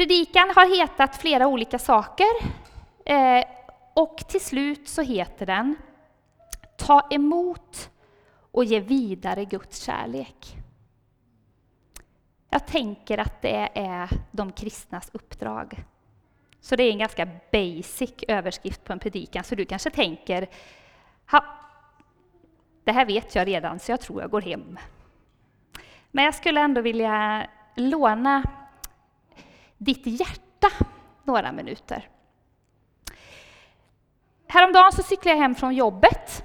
Predikan har hetat flera olika saker eh, och till slut så heter den Ta emot och ge vidare Guds kärlek. Jag tänker att det är de kristnas uppdrag. Så det är en ganska basic överskrift på en predikan, så du kanske tänker ha, det här vet jag redan, så jag tror jag går hem. Men jag skulle ändå vilja låna ditt hjärta några minuter. Häromdagen så cyklade jag hem från jobbet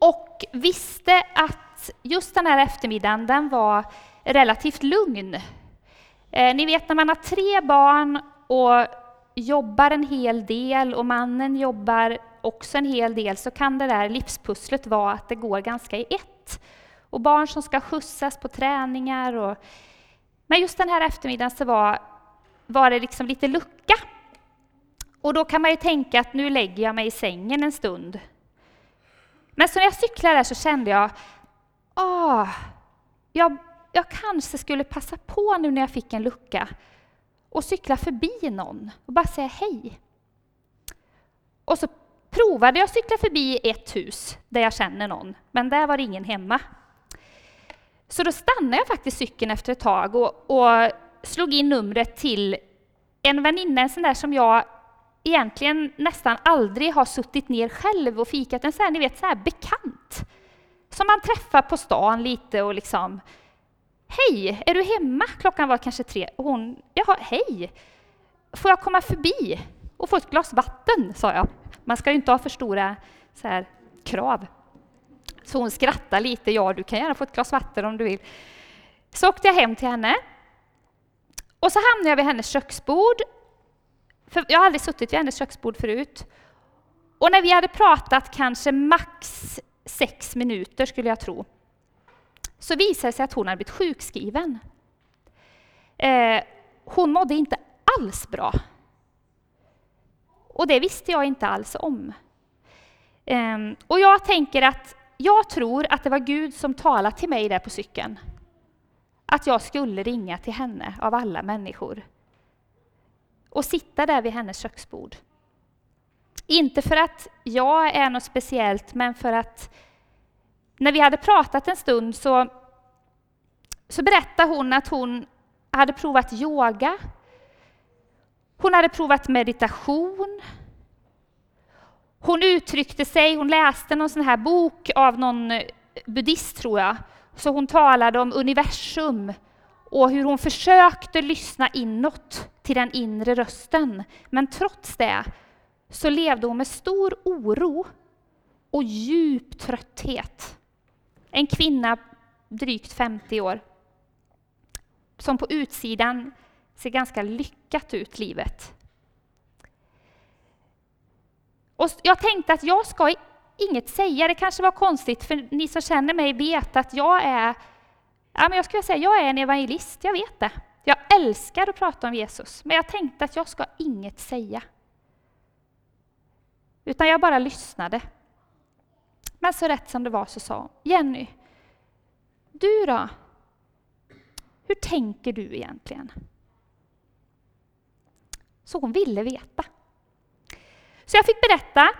och visste att just den här eftermiddagen den var relativt lugn. Eh, ni vet när man har tre barn och jobbar en hel del och mannen jobbar också en hel del så kan det där livspusslet vara att det går ganska i ett. Och barn som ska skjutsas på träningar. Och... Men just den här eftermiddagen så var, var det liksom lite lucka. Och då kan man ju tänka att nu lägger jag mig i sängen en stund. Men så när jag cyklade där så kände jag, ah, jag, jag kanske skulle passa på nu när jag fick en lucka och cykla förbi någon och bara säga hej. Och så provade jag att cykla förbi ett hus där jag känner någon, men där var det ingen hemma. Så då stannade jag faktiskt cykeln efter ett tag och, och slog in numret till en väninna, en sån där som jag egentligen nästan aldrig har suttit ner själv och fikat, en sån här, ni vet, så här bekant. Som man träffar på stan lite och liksom Hej, är du hemma? Klockan var kanske tre. Och hon, jaha, hej. Får jag komma förbi och få ett glas vatten? sa jag. Man ska ju inte ha för stora så här, krav. Så hon skrattade lite. Ja, du kan gärna få ett glas vatten om du vill. Så åkte jag hem till henne. Och så hamnade jag vid hennes köksbord. För jag har aldrig suttit vid hennes köksbord förut. Och när vi hade pratat kanske max sex minuter, skulle jag tro, så visade det sig att hon hade blivit sjukskriven. Eh, hon mådde inte alls bra. Och det visste jag inte alls om. Eh, och jag tänker att jag tror att det var Gud som talade till mig där på cykeln. Att jag skulle ringa till henne av alla människor. Och sitta där vid hennes köksbord. Inte för att jag är något speciellt, men för att när vi hade pratat en stund så, så berättade hon att hon hade provat yoga. Hon hade provat meditation. Hon uttryckte sig, hon läste någon sån här bok av någon eh, buddhist tror jag. Så hon talade om universum och hur hon försökte lyssna inåt till den inre rösten. Men trots det så levde hon med stor oro och djup trötthet. En kvinna, drygt 50 år, som på utsidan ser ganska lyckat ut, livet. Och jag tänkte att jag ska inget säga, det kanske var konstigt, för ni som känner mig vet att jag är, ja men jag skulle säga jag är en evangelist, jag vet det. Jag älskar att prata om Jesus, men jag tänkte att jag ska inget säga. Utan jag bara lyssnade. Men så rätt som det var så sa hon, Jenny, du då? Hur tänker du egentligen? Så hon ville veta. Så jag fick berätta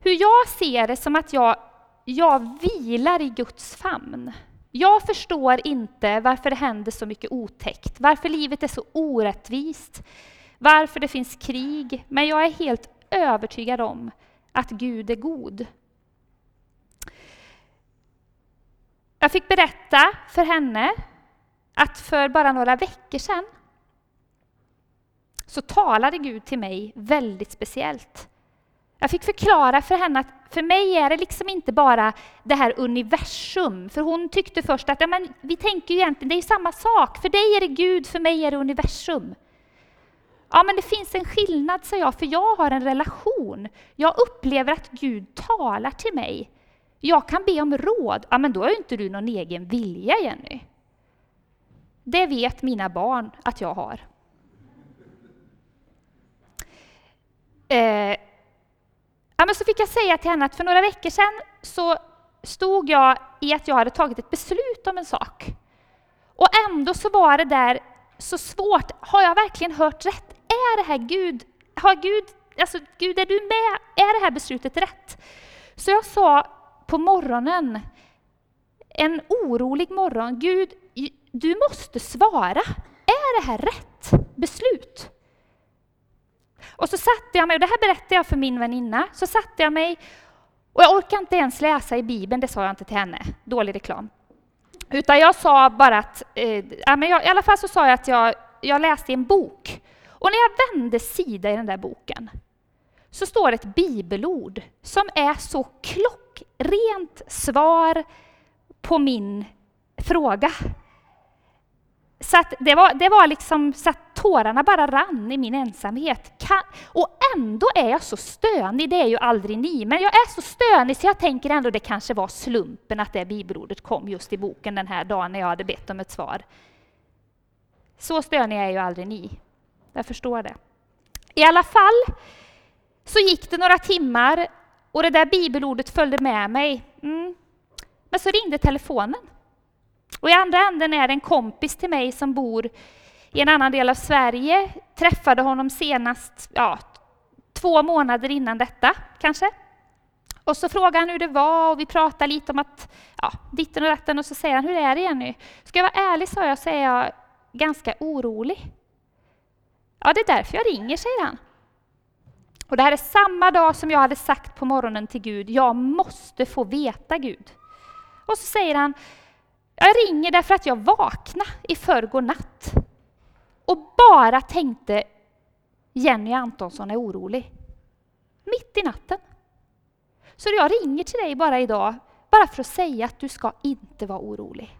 hur jag ser det som att jag, jag vilar i Guds famn. Jag förstår inte varför det händer så mycket otäckt, varför livet är så orättvist, varför det finns krig, men jag är helt övertygad om att Gud är god. Jag fick berätta för henne att för bara några veckor sedan så talade Gud till mig väldigt speciellt. Jag fick förklara för henne att för mig är det liksom inte bara det här universum. För hon tyckte först att ja, men vi tänker ju egentligen, det är samma sak. För dig är det Gud, för mig är det universum. Ja, men det finns en skillnad, sa jag, för jag har en relation. Jag upplever att Gud talar till mig. Jag kan be om råd. Ja, men då har ju inte du någon egen vilja, Jenny. Det vet mina barn att jag har. Eh, ja, men så fick jag säga till henne att för några veckor sedan så stod jag i att jag hade tagit ett beslut om en sak. Och ändå så var det där så svårt. Har jag verkligen hört rätt? Är det här Gud? Har Gud, alltså Gud, är du med? Är det här beslutet rätt? Så jag sa på morgonen, en orolig morgon, Gud, du måste svara. Är det här rätt beslut? Och så satte jag mig, och det här berättade jag för min väninna, så satte jag mig och jag orkar inte ens läsa i Bibeln, det sa jag inte till henne. Dålig reklam. Utan jag sa bara att, eh, ja, men jag, i alla fall så sa jag att jag, jag läste i en bok. Och när jag vände sida i den där boken så står det ett bibelord som är så klockrent svar på min fråga. Så det, var, det var liksom så att tårarna bara rann i min ensamhet. Kan, och ändå är jag så stönig, det är ju aldrig ni, men jag är så stönig så jag tänker ändå det kanske var slumpen att det bibelordet kom just i boken den här dagen när jag hade bett om ett svar. Så stönig är ju aldrig ni. Jag förstår det. I alla fall så gick det några timmar och det där bibelordet följde med mig. Mm. Men så ringde telefonen. Och i andra änden är det en kompis till mig som bor i en annan del av Sverige. Träffade honom senast ja, två månader innan detta, kanske. Och så frågade han hur det var och vi pratade lite om att, ja, ditten och datten och så säger han, hur är det Jenny? Ska jag vara ärlig, sa jag, så är jag ganska orolig. Ja, det är därför jag ringer, säger han. Och det här är samma dag som jag hade sagt på morgonen till Gud, jag måste få veta Gud. Och så säger han, jag ringer därför att jag vaknade i förrgår natt och bara tänkte Jenny Antonsson är orolig. Mitt i natten. Så jag ringer till dig bara idag, bara för att säga att du ska inte vara orolig.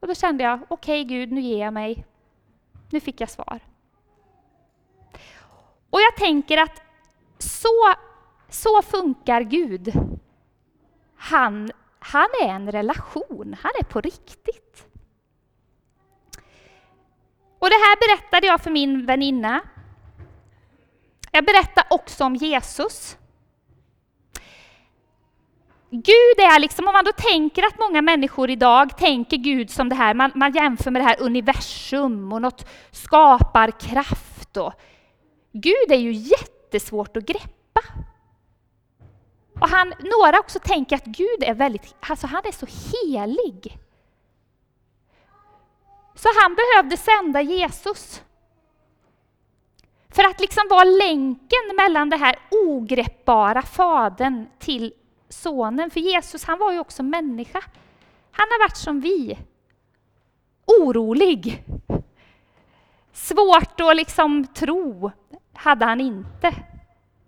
Och då kände jag, okej okay, Gud, nu ger jag mig. Nu fick jag svar. Och jag tänker att så, så funkar Gud. Han han är en relation, han är på riktigt. Och det här berättade jag för min väninna. Jag berättade också om Jesus. Gud är liksom, om man då tänker att många människor idag tänker Gud som det här, man, man jämför med det här universum och något skaparkraft. Och, Gud är ju jättesvårt att greppa. Han, några också tänker att Gud är väldigt, alltså han är så helig. Så han behövde sända Jesus. För att liksom vara länken mellan det här ogreppbara Fadern till Sonen. För Jesus han var ju också människa. Han har varit som vi. Orolig. Svårt att liksom tro hade han inte.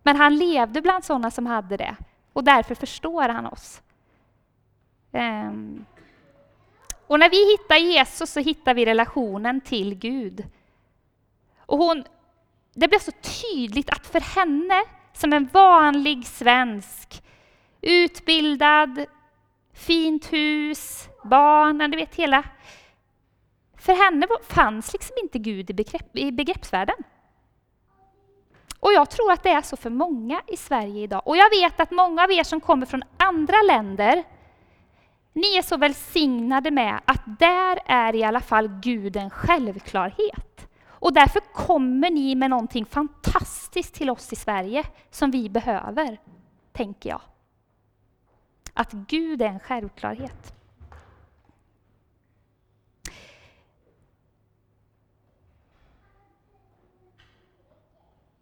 Men han levde bland sådana som hade det. Och därför förstår han oss. Ehm. Och när vi hittar Jesus så hittar vi relationen till Gud. Och hon, det blev så tydligt att för henne, som en vanlig svensk, utbildad, fint hus, barn, du vet hela. För henne fanns liksom inte Gud i, begrepp, i begreppsvärlden. Och jag tror att det är så för många i Sverige idag. Och jag vet att många av er som kommer från andra länder, ni är så välsignade med att där är i alla fall Gud en självklarhet. Och därför kommer ni med någonting fantastiskt till oss i Sverige som vi behöver, tänker jag. Att Gud är en självklarhet.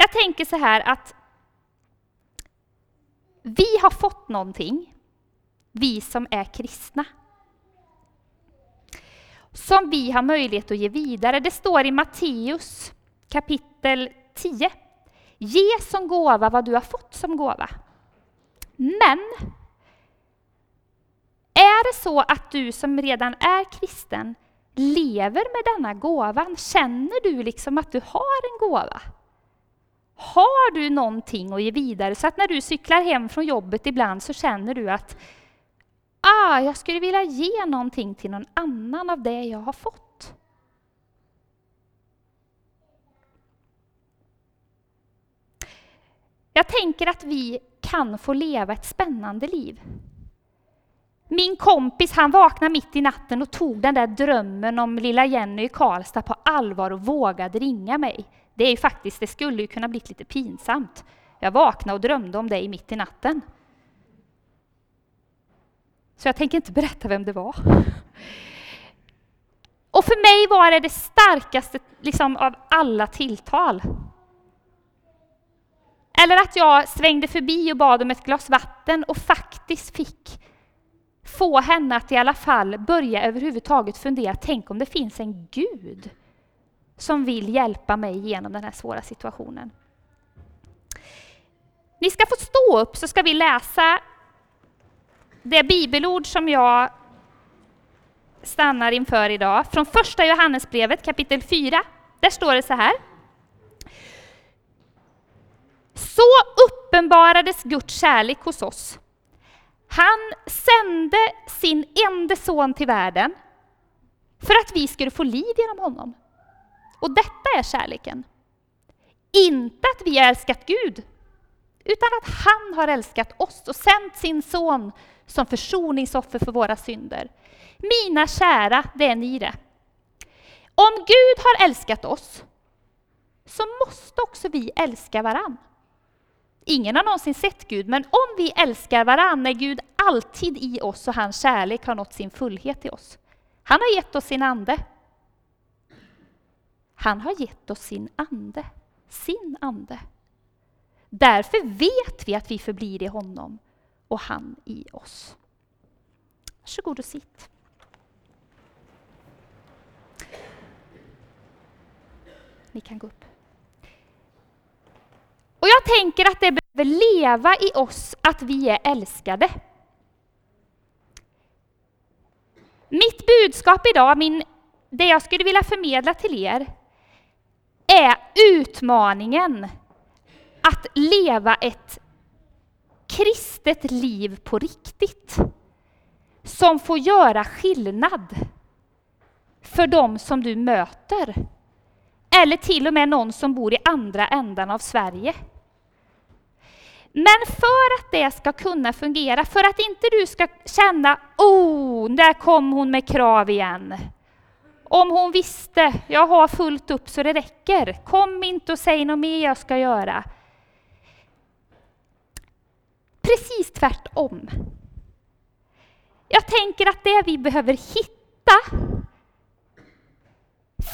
Jag tänker så här att vi har fått någonting, vi som är kristna, som vi har möjlighet att ge vidare. Det står i Matteus kapitel 10. Ge som gåva vad du har fått som gåva. Men är det så att du som redan är kristen lever med denna gåvan, känner du liksom att du har en gåva? Har du någonting att ge vidare så att när du cyklar hem från jobbet ibland så känner du att ah, jag skulle vilja ge någonting till någon annan av det jag har fått. Jag tänker att vi kan få leva ett spännande liv. Min kompis han vaknade mitt i natten och tog den där drömmen om lilla Jenny i Karlstad på allvar och vågade ringa mig. Det är ju faktiskt, det skulle ju kunna bli lite pinsamt. Jag vaknade och drömde om dig mitt i natten. Så jag tänker inte berätta vem det var. Och för mig var det det starkaste liksom, av alla tilltal. Eller att jag svängde förbi och bad om ett glas vatten och faktiskt fick få henne att i alla fall börja överhuvudtaget fundera, tänk om det finns en Gud som vill hjälpa mig genom den här svåra situationen. Ni ska få stå upp så ska vi läsa det bibelord som jag stannar inför idag, från första Johannesbrevet kapitel 4. Där står det så här. Så uppenbarades Guds kärlek hos oss. Han sände sin enda son till världen för att vi skulle få liv genom honom. Och detta är kärleken. Inte att vi har älskat Gud, utan att han har älskat oss och sänt sin son som försoningsoffer för våra synder. Mina kära, det är ni det. Om Gud har älskat oss, så måste också vi älska varann. Ingen har någonsin sett Gud, men om vi älskar varann är Gud alltid i oss och hans kärlek har nått sin fullhet i oss. Han har gett oss sin ande. Han har gett oss sin ande, sin ande. Därför vet vi att vi förblir i honom och han i oss. Varsågod och sitt. Ni kan gå upp. Och jag tänker att det behöver leva i oss att vi är älskade. Mitt budskap idag, min, det jag skulle vilja förmedla till er, är utmaningen att leva ett kristet liv på riktigt. Som får göra skillnad för dem som du möter. Eller till och med någon som bor i andra ändan av Sverige. Men för att det ska kunna fungera, för att inte du ska känna oh, där kom hon med krav igen. Om hon visste, jag har fullt upp så det räcker. Kom inte och säg något mer jag ska göra. Precis tvärtom. Jag tänker att det vi behöver hitta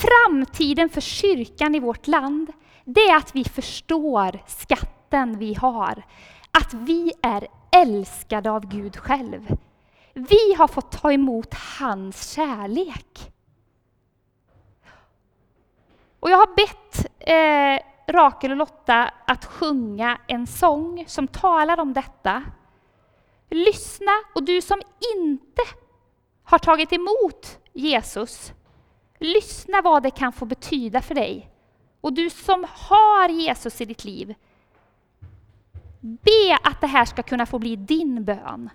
framtiden för kyrkan i vårt land, det är att vi förstår skatten vi har. Att vi är älskade av Gud själv. Vi har fått ta emot hans kärlek. Och jag har bett eh, Rakel och Lotta att sjunga en sång som talar om detta. Lyssna, och du som inte har tagit emot Jesus, lyssna vad det kan få betyda för dig. Och du som har Jesus i ditt liv, be att det här ska kunna få bli din bön.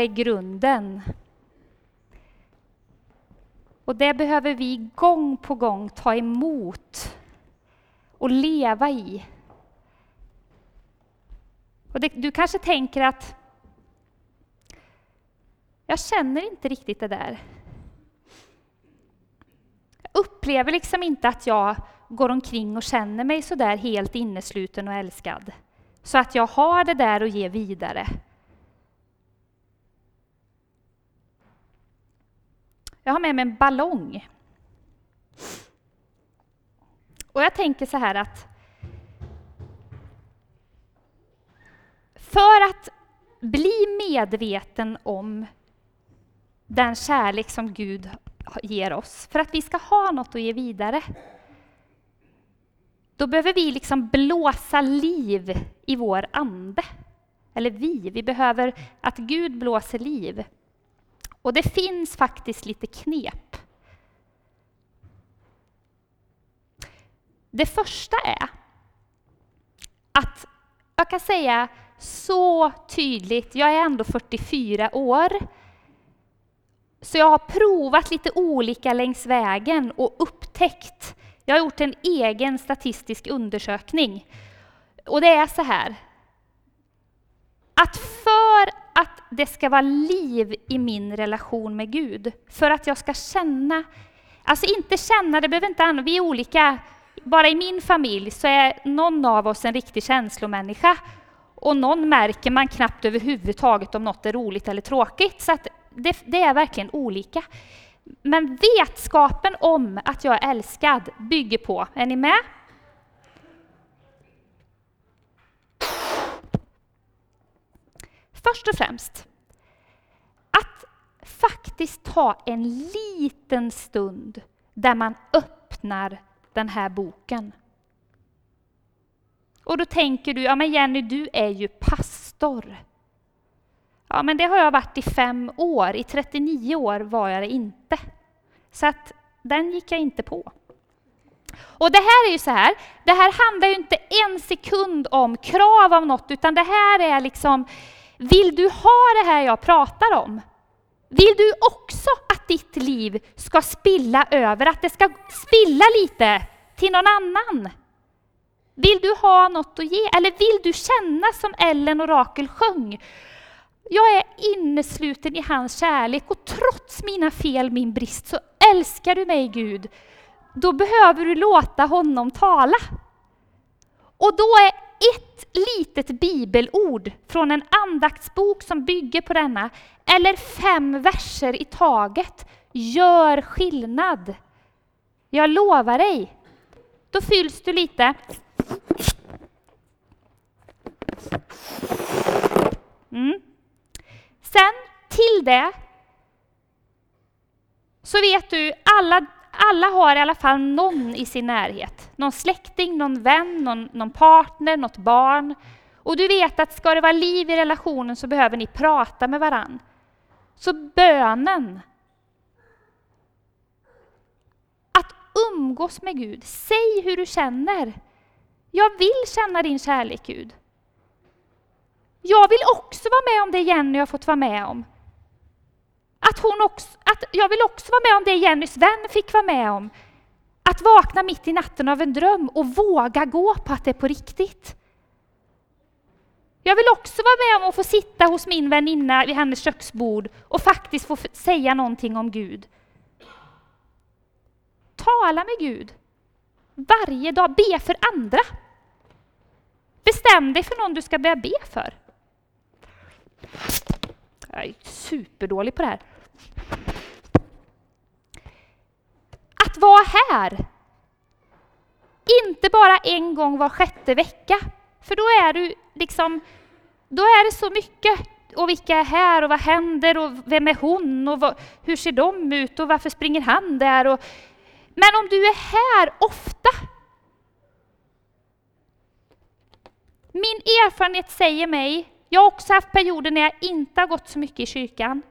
Är grunden. Och det behöver vi gång på gång ta emot och leva i. Och det, du kanske tänker att jag känner inte riktigt det där. Jag upplever liksom inte att jag går omkring och känner mig så där helt innesluten och älskad. Så att jag har det där att ge vidare. Jag har med mig en ballong. Och jag tänker så här att för att bli medveten om den kärlek som Gud ger oss, för att vi ska ha något att ge vidare, då behöver vi liksom blåsa liv i vår ande. Eller vi, vi behöver att Gud blåser liv. Och det finns faktiskt lite knep. Det första är att jag kan säga så tydligt, jag är ändå 44 år, så jag har provat lite olika längs vägen och upptäckt, jag har gjort en egen statistisk undersökning. Och det är så här, att för att det ska vara liv i min relation med Gud, för att jag ska känna, alltså inte känna, det behöver inte vi är olika, bara i min familj så är någon av oss en riktig känslomänniska och någon märker man knappt överhuvudtaget om något är roligt eller tråkigt. Så det, det, är verkligen olika. Men vetskapen om att jag är älskad bygger på, är ni med? Först och främst, att faktiskt ta en liten stund där man öppnar den här boken. Och då tänker du, ja men Jenny, du är ju pastor. Ja, men det har jag varit i fem år. I 39 år var jag det inte. Så att den gick jag inte på. Och det här är ju så här, det här handlar ju inte en sekund om krav av något, utan det här är liksom, vill du ha det här jag pratar om? Vill du också att ditt liv ska spilla över, att det ska spilla lite till någon annan? Vill du ha något att ge? Eller vill du känna som Ellen och Rakel sjöng? Jag är innesluten i hans kärlek och trots mina fel, min brist, så älskar du mig Gud. Då behöver du låta honom tala. Och då är ett litet bibelord från en andaktsbok som bygger på denna, eller fem verser i taget, gör skillnad. Jag lovar dig. Då fylls du lite. Mm. Sen till det så vet du, alla, alla har i alla fall någon i sin närhet. Någon släkting, någon vän, någon, någon partner, något barn. Och du vet att ska det vara liv i relationen så behöver ni prata med varann. Så bönen, att umgås med Gud, säg hur du känner. Jag vill känna din kärlek Gud. Jag vill också vara med om det Jenny har fått vara med om. Att, hon också, att jag vill också vara med om det Jennys vän fick vara med om. Att vakna mitt i natten av en dröm och våga gå på att det är på riktigt. Jag vill också vara med om att få sitta hos min väninna vid hennes köksbord och faktiskt få säga någonting om Gud. Tala med Gud. Varje dag. Be för andra. Bestäm dig för någon du ska börja be för. Jag är superdålig på det här. Att vara här. Inte bara en gång var sjätte vecka. För då är du liksom, då är det så mycket. Och vilka är här och vad händer och vem är hon och vad, hur ser de ut och varför springer han där? Och, men om du är här ofta. Min erfarenhet säger mig jag har också haft perioder när jag inte har gått så mycket i kyrkan.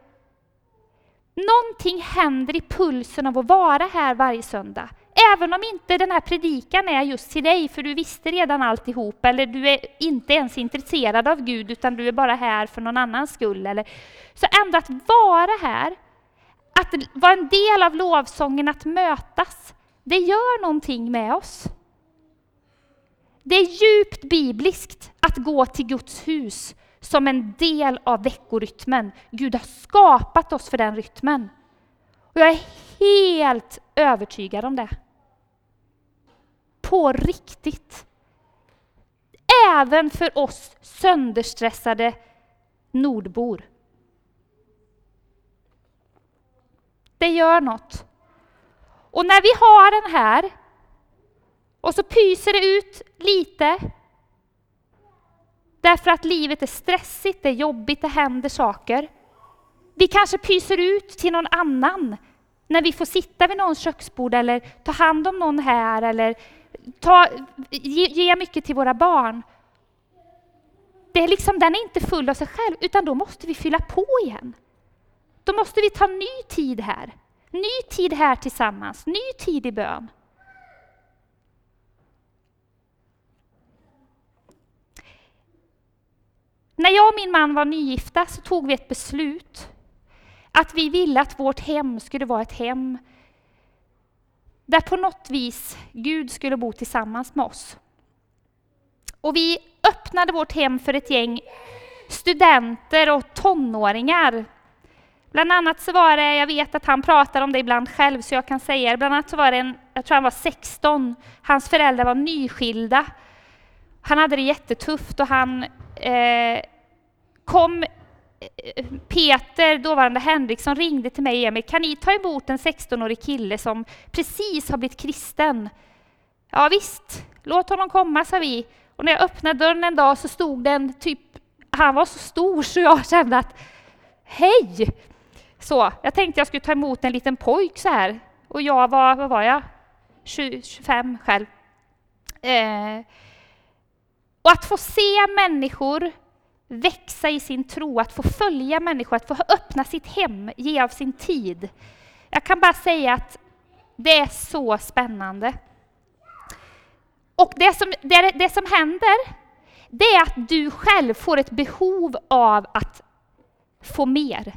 Någonting händer i pulsen av att vara här varje söndag. Även om inte den här predikan är just till dig, för du visste redan alltihop, eller du är inte ens intresserad av Gud, utan du är bara här för någon annans skull. Eller, så ändå att vara här, att vara en del av lovsången, att mötas, det gör någonting med oss. Det är djupt bibliskt att gå till Guds hus som en del av veckorytmen. Gud har skapat oss för den rytmen. Och jag är helt övertygad om det. På riktigt. Även för oss sönderstressade nordbor. Det gör något. Och när vi har den här och så pyser det ut lite Därför att livet är stressigt, det är jobbigt, det händer saker. Vi kanske pyser ut till någon annan när vi får sitta vid någons köksbord eller ta hand om någon här eller ta, ge, ge mycket till våra barn. Det är liksom, den är inte full av sig själv, utan då måste vi fylla på igen. Då måste vi ta ny tid här. Ny tid här tillsammans, ny tid i bön. När jag och min man var nygifta så tog vi ett beslut att vi ville att vårt hem skulle vara ett hem där på något vis Gud skulle bo tillsammans med oss. Och vi öppnade vårt hem för ett gäng studenter och tonåringar. Bland annat så var det, jag vet att han pratar om det ibland själv så jag kan säga det, bland annat så var det en, jag tror han var 16, hans föräldrar var nyskilda. Han hade det jättetufft och han eh, kom eh, Peter, dåvarande Henriksson, ringde till mig och Emil, kan ni ta emot en 16-årig kille som precis har blivit kristen? Ja visst, låt honom komma, sa vi. Och när jag öppnade dörren en dag så stod den typ, han var så stor så jag kände att hej! Så, jag tänkte jag skulle ta emot en liten pojk så här. Och jag var, vad var jag? 20, 25 själv. Eh, och att få se människor växa i sin tro, att få följa människor, att få öppna sitt hem, ge av sin tid. Jag kan bara säga att det är så spännande. Och det som, det, det som händer, det är att du själv får ett behov av att få mer.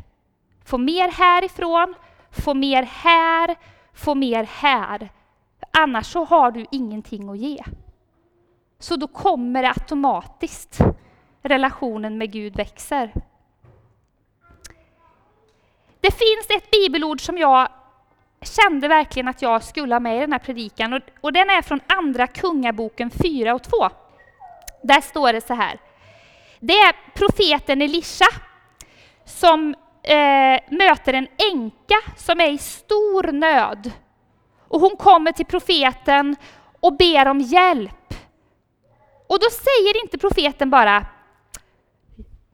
Få mer härifrån, få mer här, få mer här. Annars så har du ingenting att ge. Så då kommer det automatiskt. Relationen med Gud växer. Det finns ett bibelord som jag kände verkligen att jag skulle ha med i den här predikan. Och, och den är från Andra Kungaboken 4 och 2. Där står det så här. Det är profeten Elisha som eh, möter en änka som är i stor nöd. Och hon kommer till profeten och ber om hjälp. Och då säger inte profeten bara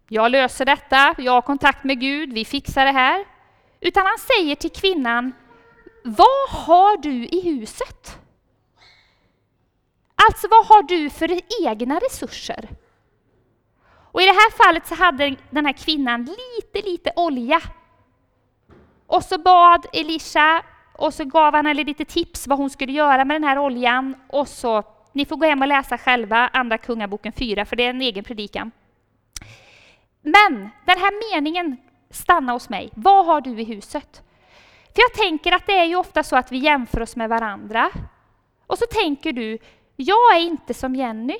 jag löser detta, jag har kontakt med Gud, vi fixar det här. Utan han säger till kvinnan, vad har du i huset? Alltså vad har du för egna resurser? Och i det här fallet så hade den här kvinnan lite, lite olja. Och så bad Elisha och så gav han henne lite tips vad hon skulle göra med den här oljan. Och så, ni får gå hem och läsa själva Andra Kungaboken 4, för det är en egen predikan. Men den här meningen stannar hos mig. Vad har du i huset? För jag tänker att det är ju ofta så att vi jämför oss med varandra. Och så tänker du, jag är inte som Jenny.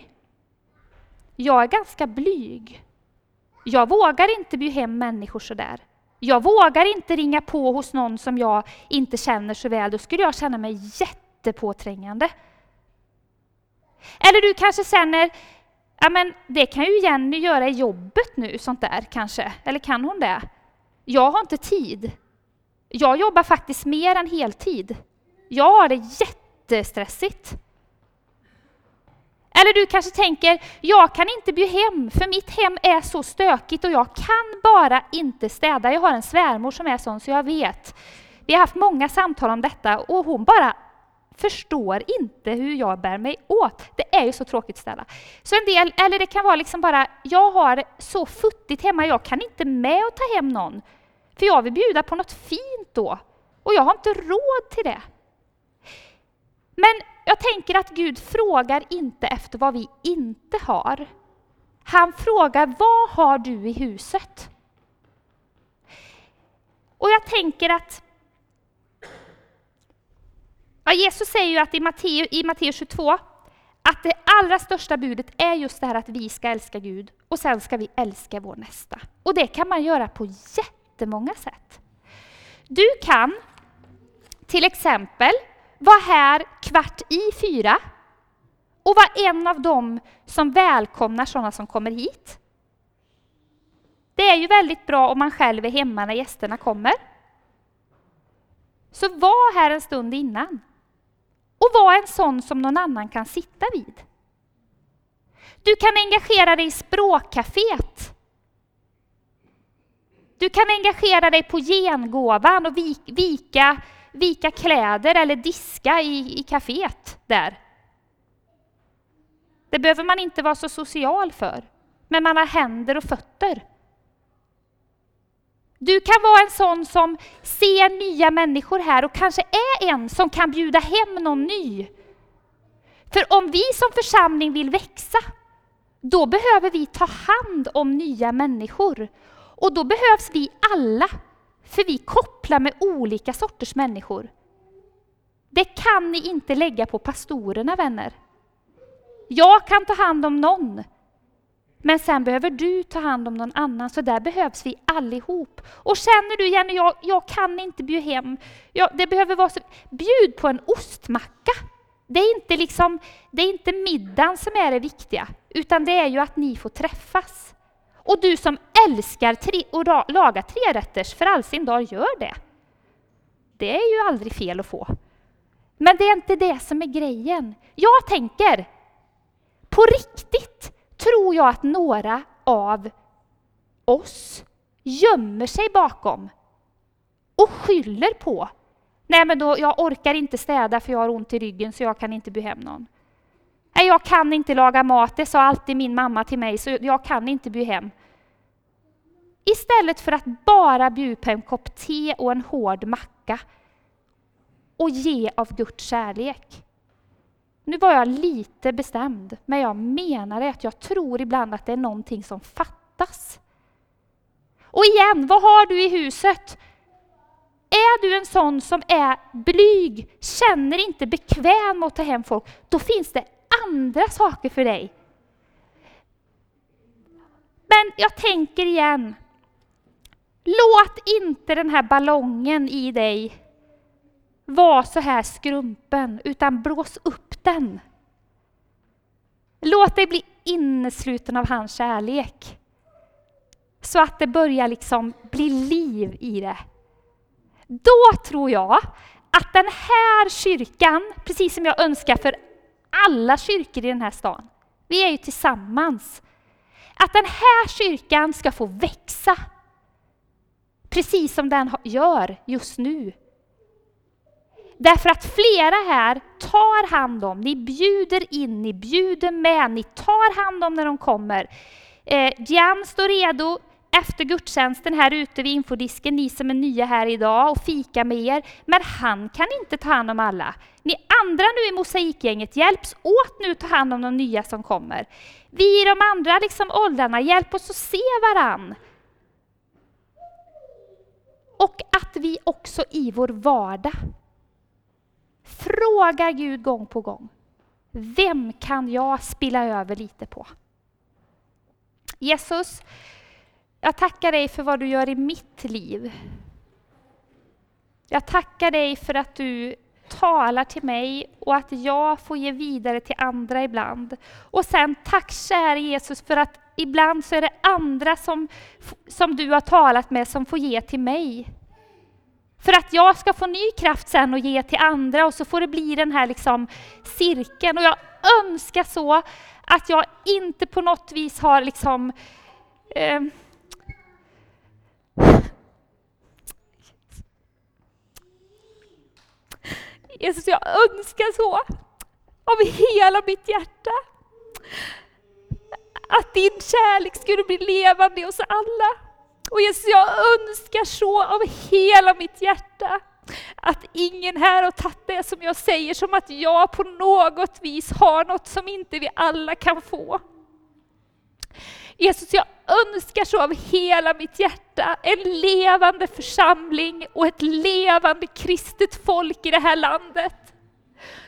Jag är ganska blyg. Jag vågar inte bjuda hem människor sådär. Jag vågar inte ringa på hos någon som jag inte känner så väl. Då skulle jag känna mig jättepåträngande. Eller du kanske känner, ja men det kan ju Jenny göra i jobbet nu, sånt där kanske. Eller kan hon det? Jag har inte tid. Jag jobbar faktiskt mer än heltid. Jag har det jättestressigt. Eller du kanske tänker, jag kan inte bjuda hem för mitt hem är så stökigt och jag kan bara inte städa. Jag har en svärmor som är sån så jag vet. Vi har haft många samtal om detta och hon bara förstår inte hur jag bär mig åt. Det är ju så tråkigt ställa. Så en del, eller det kan vara liksom bara, jag har så futtigt hemma, jag kan inte med att ta hem någon. För jag vill bjuda på något fint då. Och jag har inte råd till det. Men jag tänker att Gud frågar inte efter vad vi inte har. Han frågar, vad har du i huset? Och jag tänker att ja, Jesus säger ju att i Matteus, i Matteus 22 att det allra största budet är just det här att vi ska älska Gud och sen ska vi älska vår nästa. Och det kan man göra på jättemånga sätt. Du kan till exempel vara här kvart i fyra och vara en av dem som välkomnar sådana som kommer hit. Det är ju väldigt bra om man själv är hemma när gästerna kommer. Så var här en stund innan. Och vara en sån som någon annan kan sitta vid. Du kan engagera dig i språkcaféet. Du kan engagera dig på gengåvan och vika vika kläder eller diska i, i kaféet där. Det behöver man inte vara så social för, men man har händer och fötter. Du kan vara en sån som ser nya människor här och kanske är en som kan bjuda hem någon ny. För om vi som församling vill växa, då behöver vi ta hand om nya människor. Och då behövs vi alla för vi kopplar med olika sorters människor. Det kan ni inte lägga på pastorerna, vänner. Jag kan ta hand om någon, men sen behöver du ta hand om någon annan, så där behövs vi allihop. Och känner du Jenny, jag, jag kan inte bjuda hem, jag, det behöver vara så, bjud på en ostmacka. Det är, inte liksom, det är inte middagen som är det viktiga, utan det är ju att ni får träffas. Och du som älskar att laga trerätters för all sin dag, gör det. Det är ju aldrig fel att få. Men det är inte det som är grejen. Jag tänker, på riktigt tror jag att några av oss gömmer sig bakom och skyller på Nej, men då, jag orkar inte städa för jag har ont i ryggen så jag kan inte bjuda hem någon. Nej, jag kan inte laga mat, det sa alltid min mamma till mig, så jag kan inte bjuda hem. Istället för att bara bjuda på en kopp te och en hård macka och ge av Guds kärlek. Nu var jag lite bestämd, men jag menar att jag tror ibland att det är någonting som fattas. Och igen, vad har du i huset? Är du en sån som är blyg, känner inte bekväm att ta hem folk, då finns det andra saker för dig. Men jag tänker igen, låt inte den här ballongen i dig vara så här skrumpen, utan blås upp den. Låt dig bli innesluten av hans kärlek. Så att det börjar liksom bli liv i det. Då tror jag att den här kyrkan, precis som jag önskar för alla kyrkor i den här stan, vi är ju tillsammans, att den här kyrkan ska få växa. Precis som den gör just nu. Därför att flera här tar hand om, ni bjuder in, ni bjuder med, ni tar hand om när de kommer. Eh, Jan står redo efter gudstjänsten här ute vid infodisken, ni som är nya här idag och fika med er. Men han kan inte ta hand om alla. Ni andra nu i mosaikgänget, hjälps åt nu att ta hand om de nya som kommer. Vi i de andra liksom åldrarna, hjälp oss att se varann. Och att vi också i vår vardag frågar Gud gång på gång. Vem kan jag spilla över lite på? Jesus, jag tackar dig för vad du gör i mitt liv. Jag tackar dig för att du talar till mig och att jag får ge vidare till andra ibland. Och sen tack käre Jesus för att ibland så är det andra som, som du har talat med som får ge till mig. För att jag ska få ny kraft sen och ge till andra och så får det bli den här liksom cirkeln. Och jag önskar så att jag inte på något vis har liksom eh, Jesus, jag önskar så av hela mitt hjärta att din kärlek skulle bli levande hos alla. Och Jesus, jag önskar så av hela mitt hjärta att ingen här har tagit det som jag säger som att jag på något vis har något som inte vi alla kan få. Jesus, jag önskar så av hela mitt hjärta en levande församling och ett levande kristet folk i det här landet.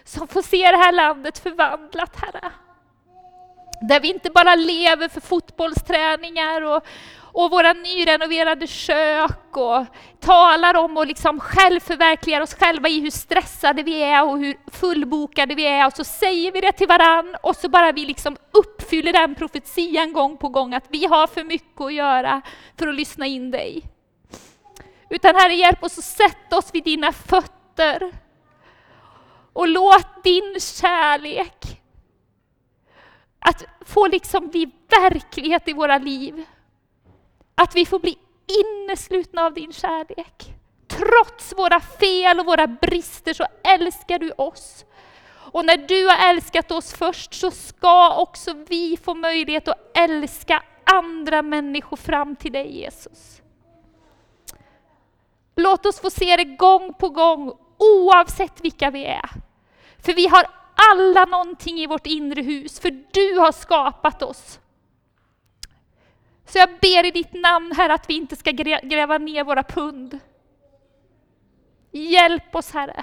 Som får se det här landet förvandlat, Herre. Där vi inte bara lever för fotbollsträningar och, och våra nyrenoverade kök och talar om och liksom självförverkligar oss själva i hur stressade vi är och hur fullbokade vi är och så säger vi det till varann och så bara vi liksom uppfyller den profetian gång på gång att vi har för mycket att göra för att lyssna in dig. Utan Herre, hjälp oss att sätta oss vid dina fötter och låt din kärlek att få liksom bli verklighet i våra liv. Att vi får bli inneslutna av din kärlek. Trots våra fel och våra brister så älskar du oss. Och när du har älskat oss först så ska också vi få möjlighet att älska andra människor fram till dig Jesus. Låt oss få se det gång på gång oavsett vilka vi är. För vi har alla någonting i vårt inre hus, för du har skapat oss. Så jag ber i ditt namn, Herre, att vi inte ska gräva ner våra pund. Hjälp oss, Herre.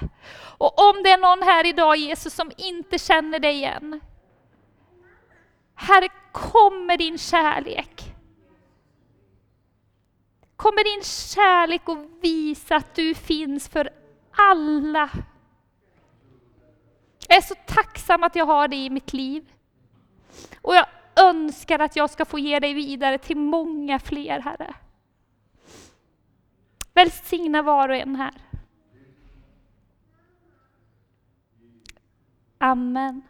Och om det är någon här idag, Jesus, som inte känner dig igen. Herre, kom med din kärlek. Kom med din kärlek och visa att du finns för alla. Jag är så tacksam att jag har dig i mitt liv. Och jag önskar att jag ska få ge dig vidare till många fler, Herre. Välsigna var och en här. Amen.